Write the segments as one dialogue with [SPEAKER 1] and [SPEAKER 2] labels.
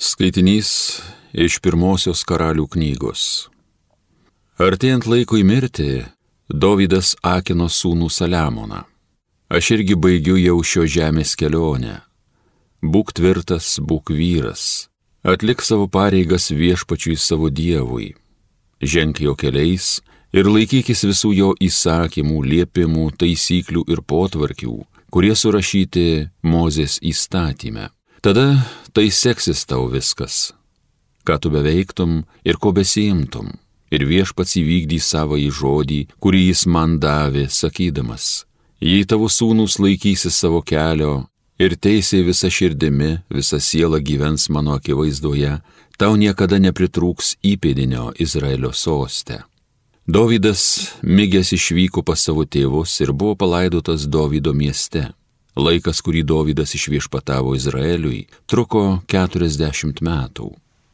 [SPEAKER 1] Skaitinys iš pirmosios karalių knygos. Artėjant laikui mirti, Dovydas akino sūnų Saliamoną. Aš irgi baigiu jau šio žemės kelionę. Būk tvirtas, būk vyras. Atlik savo pareigas viešpačiui savo dievui. Ženk jo keliais ir laikykis visų jo įsakymų, liepimų, taisyklių ir potvarkių, kurie surašyti Mozės įstatymę Tada tai seksis tau viskas, ką tu beveiktum ir ko besiimtum. Ir viešpats įvykdys savo į žodį, kurį jis man davė, sakydamas, jei tavo sūnus laikysi savo kelio ir teisė visa širdimi, visa siela gyvens mano akivaizdoje, tau niekada nepritrūks įpėdinio Izraelio sostę. Dovydas mygęs išvyko pas savo tėvus ir buvo palaidotas Dovydo mieste. Laikas, kurį Dovydas išviešpatavo Izraeliui, truko 40 metų.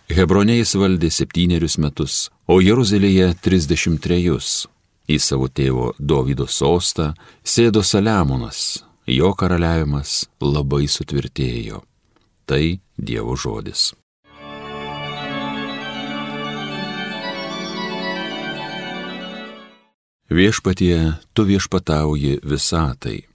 [SPEAKER 1] Hebronė jis valdė septynerius metus, o Jeruzalėje 33. Į savo tėvo Dovydo sostą sėdo Saliamonas, jo karaliavimas labai sutvirtėjo. Tai Dievo žodis. Viešpatie, tu viešpatauji visatai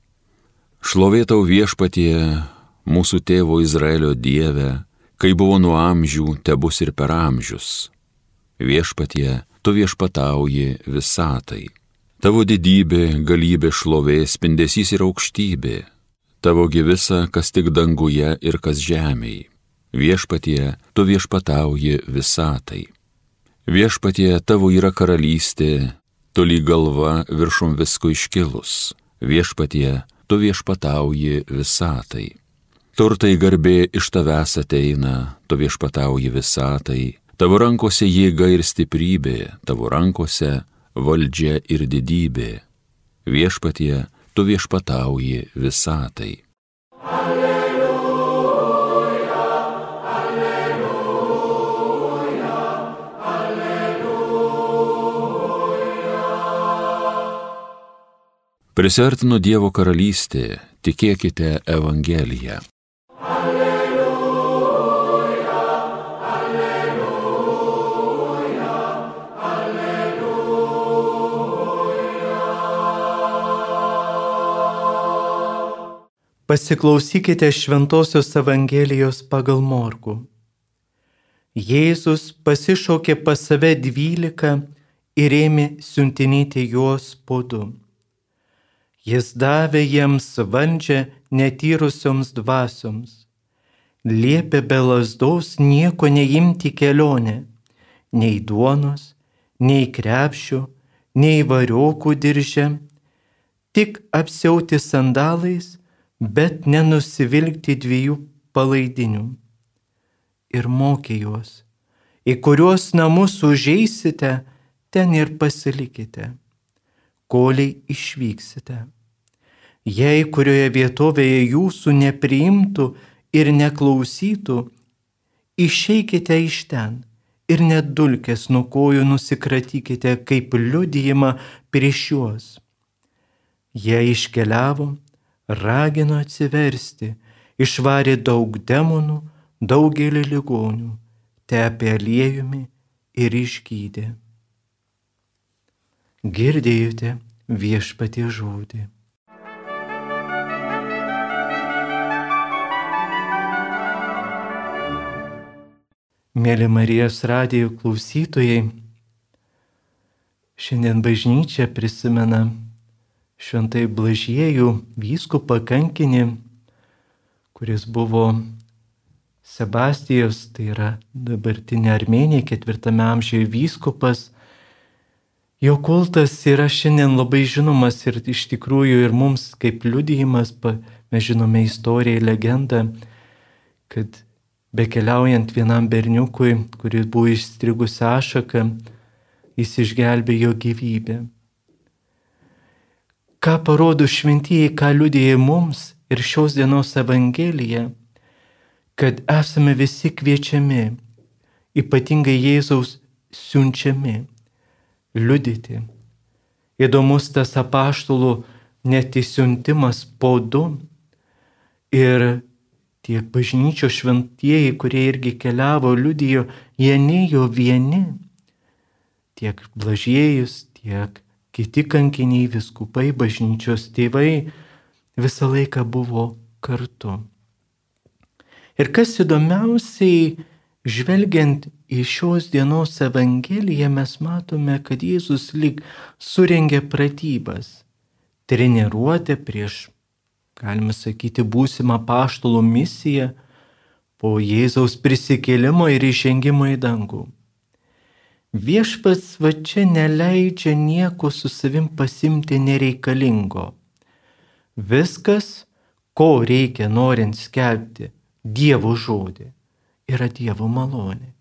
[SPEAKER 1] Šlovėtau viešpatie mūsų tėvo Izraelio Dieve, kai buvo nuo amžių, te bus ir per amžius. Viešpatie, tu viešpatauji visatai. Tavo didybė, galybė, šlovė, spindesys ir aukštybė. Tavo gyvisa, kas tik danguje ir kas žemėje. Viešpatie, tu viešpatauji visatai. Viešpatie, tavo yra karalystė, toli galva viršum visko iškilus. Viešpatie, tu viešpatauji visatai. Turtai garbė iš tavęs ateina, tu viešpatauji visatai, tavo rankose jėga ir stiprybė, tavo rankose valdžia ir didybė. Viešpatie, tu viešpatauji visatai. Alleluja. Prisartino Dievo karalystė, tikėkite Evangeliją. Alleluja, alleluja,
[SPEAKER 2] alleluja. Pasiklausykite Šventojios Evangelijos pagal Morku. Jėzus pasišaukė pas save dvylika ir ėmė siuntinėti juos po du Jis davė jiems valdžią netyrusioms dvasioms, liepė be lasdos nieko neimti kelionę, nei duonos, nei krepšių, nei variokų diržę, tik apsiauti sandalais, bet nenusivilkti dviejų palaidinių. Ir mokė juos, į kuriuos namus užeisite, ten ir pasilikite koliai išvyksite. Jei kurioje vietovėje jūsų nepriimtų ir neklausytų, išeikite iš ten ir net dulkės nuo kojų nusikratykite kaip liudijimą prieš juos. Jie iškeliavo, ragino atsiversti, išvarė daug demonų, daugelį ligonių, tepė aliejumi ir išgydė girdėjote viešpatie žodį. Mėly Marijos radijų klausytojai, šiandien bažnyčia prisimena šventai Blažiejų vyskupą kankinį, kuris buvo Sebastijos, tai yra dabartinė Armenija, ketvirtame amžiuje vyskupas, Jo kultas yra šiandien labai žinomas ir iš tikrųjų ir mums kaip liudijimas, mes žinome istoriją, legendą, kad bekeliaujant vienam berniukui, kuris buvo išstrigusi ašaką, jis išgelbėjo gyvybę. Ką parodo šventieji, ką liudija mums ir šios dienos Evangelija, kad esame visi kviečiami, ypatingai Jėzaus siunčiami liudyti. Įdomus tas apaštalų netisiuntimas po du ir tiek bažnyčios šventieji, kurie irgi keliavo, liudijo, jie nejo vieni. Tiek blažiejus, tiek kiti kankiniai, viskupai, bažnyčios tėvai visą laiką buvo kartu. Ir kas įdomiausiai, žvelgiant į šios dienos Evangeliją, mes matome, kad Jėzus lyg surengė pratybas, treniruotę prieš, galime sakyti, būsimą paštalo misiją po Jėzaus prisikėlimo ir išžengimo į dangų. Viešpats va čia neleidžia nieko su savim pasimti nereikalingo. Viskas, ko reikia norint skelbti Dievo žodį, yra Dievo malonė.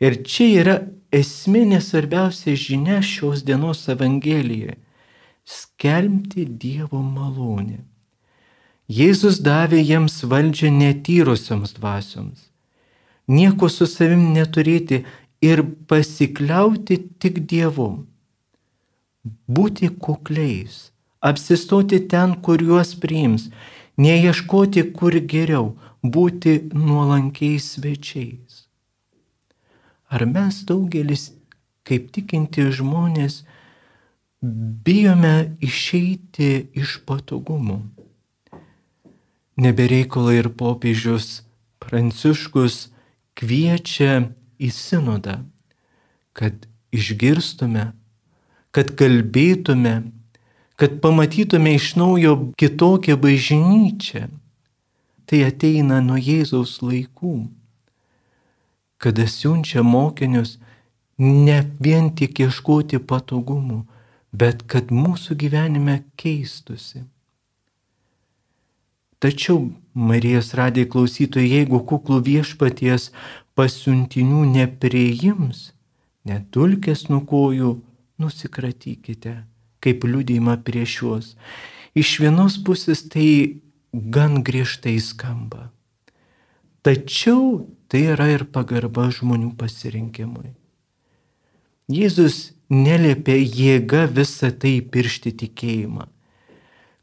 [SPEAKER 2] Ir čia yra esminė svarbiausia žinia šios dienos Evangelijoje - skelbti Dievo malonę. Jėzus davė jiems valdžią netyrusioms dvasioms. Nieko su savim neturėti ir pasikliauti tik Dievu. Būti kukliais, apsistoti ten, kur juos priims, neieškoti kur geriau, būti nuolankiais svečiais. Ar mes daugelis, kaip tikinti žmonės, bijome išeiti iš patogumų? Nebereikalai ir popiežius Pranciškus kviečia į sinodą, kad išgirstume, kad kalbėtume, kad pamatytume iš naujo kitokią bažnyčią. Tai ateina nuo Jėzaus laikų, kada siunčia mokinius ne vien tik ieškoti patogumų, bet kad mūsų gyvenime keistusi. Tačiau Marijos radiai klausytojai, jeigu kuklų viešpaties pasiuntinių nepriims, netulkės nuo kojų, nusikratykite, kaip liūdėjimą prieš juos. Iš vienos pusės tai gan griežtai skamba. Tačiau tai yra ir pagarba žmonių pasirinkimui. Jėzus neliepia jėga visą tai piršti tikėjimą,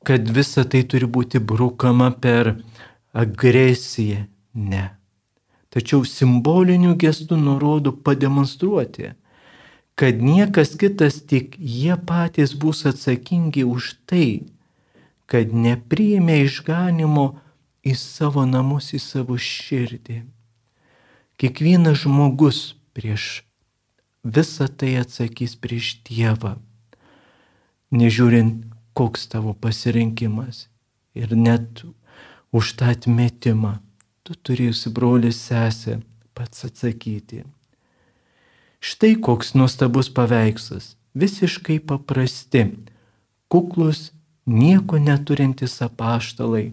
[SPEAKER 2] kad visa tai turi būti brukama per agresiją. Ne tačiau simboliniu gestu nurodo pademonstruoti, kad niekas kitas tik jie patys bus atsakingi už tai, kad nepriėmė išganimo į savo namus, į savo širdį. Kiekvienas žmogus prieš visą tai atsakys prieš Dievą, nežiūrint, koks tavo pasirinkimas ir net už tą atmetimą tu turėsi brolius sesę pats atsakyti. Štai koks nuostabus paveikslas, visiškai paprasti, kuklus, nieko neturintys apaštalai,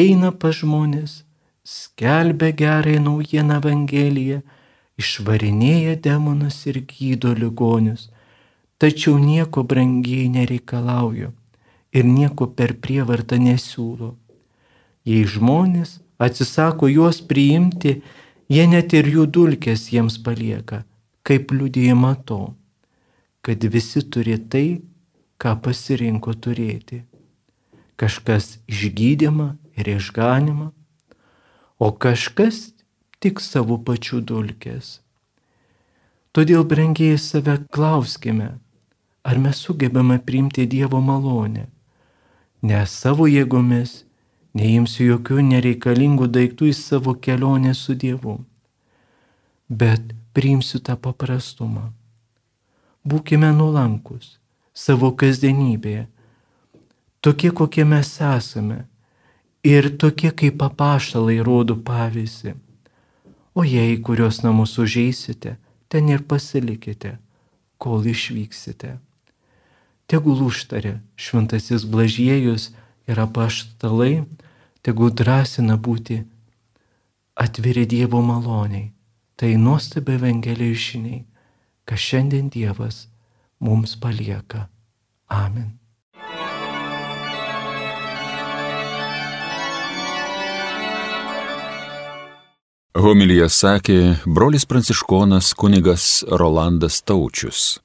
[SPEAKER 2] eina pa žmonės, skelbia gerai naujieną Evangeliją, išvarinėja demonus ir gydo ligonius, tačiau nieko brangiai nereikalauju ir nieko per prievartą nesiūlo. Jei žmonės atsisako juos priimti, jie net ir jų dulkės jiems palieka, kaip liudijama to, kad visi turi tai, ką pasirinko turėti. Kažkas išgydymą ir išganimą, o kažkas tik savo pačių dulkės. Todėl, brangiai save klauskime, ar mes sugebame priimti Dievo malonę, ne savo jėgomis, neimsiu jokių nereikalingų daiktų į savo kelionę su Dievu, bet priimsiu tą paprastumą. Būkime nuolankus savo kasdienybėje, tokie kokie mes esame ir tokie kaip papašalai rodo pavyzdį. O jei kurios namus užeisite, ten ir pasilikite, kol išvyksite. Tegul užtarė šventasis Blažiejus ir apaštalai, tegul drąsina būti atviri Dievo maloniai. Tai nuostabi Evangelijos žiniai, ką šiandien Dievas mums palieka. Amen.
[SPEAKER 1] Homilija sakė brolis pranciškonas kunigas Rolandas Taučius.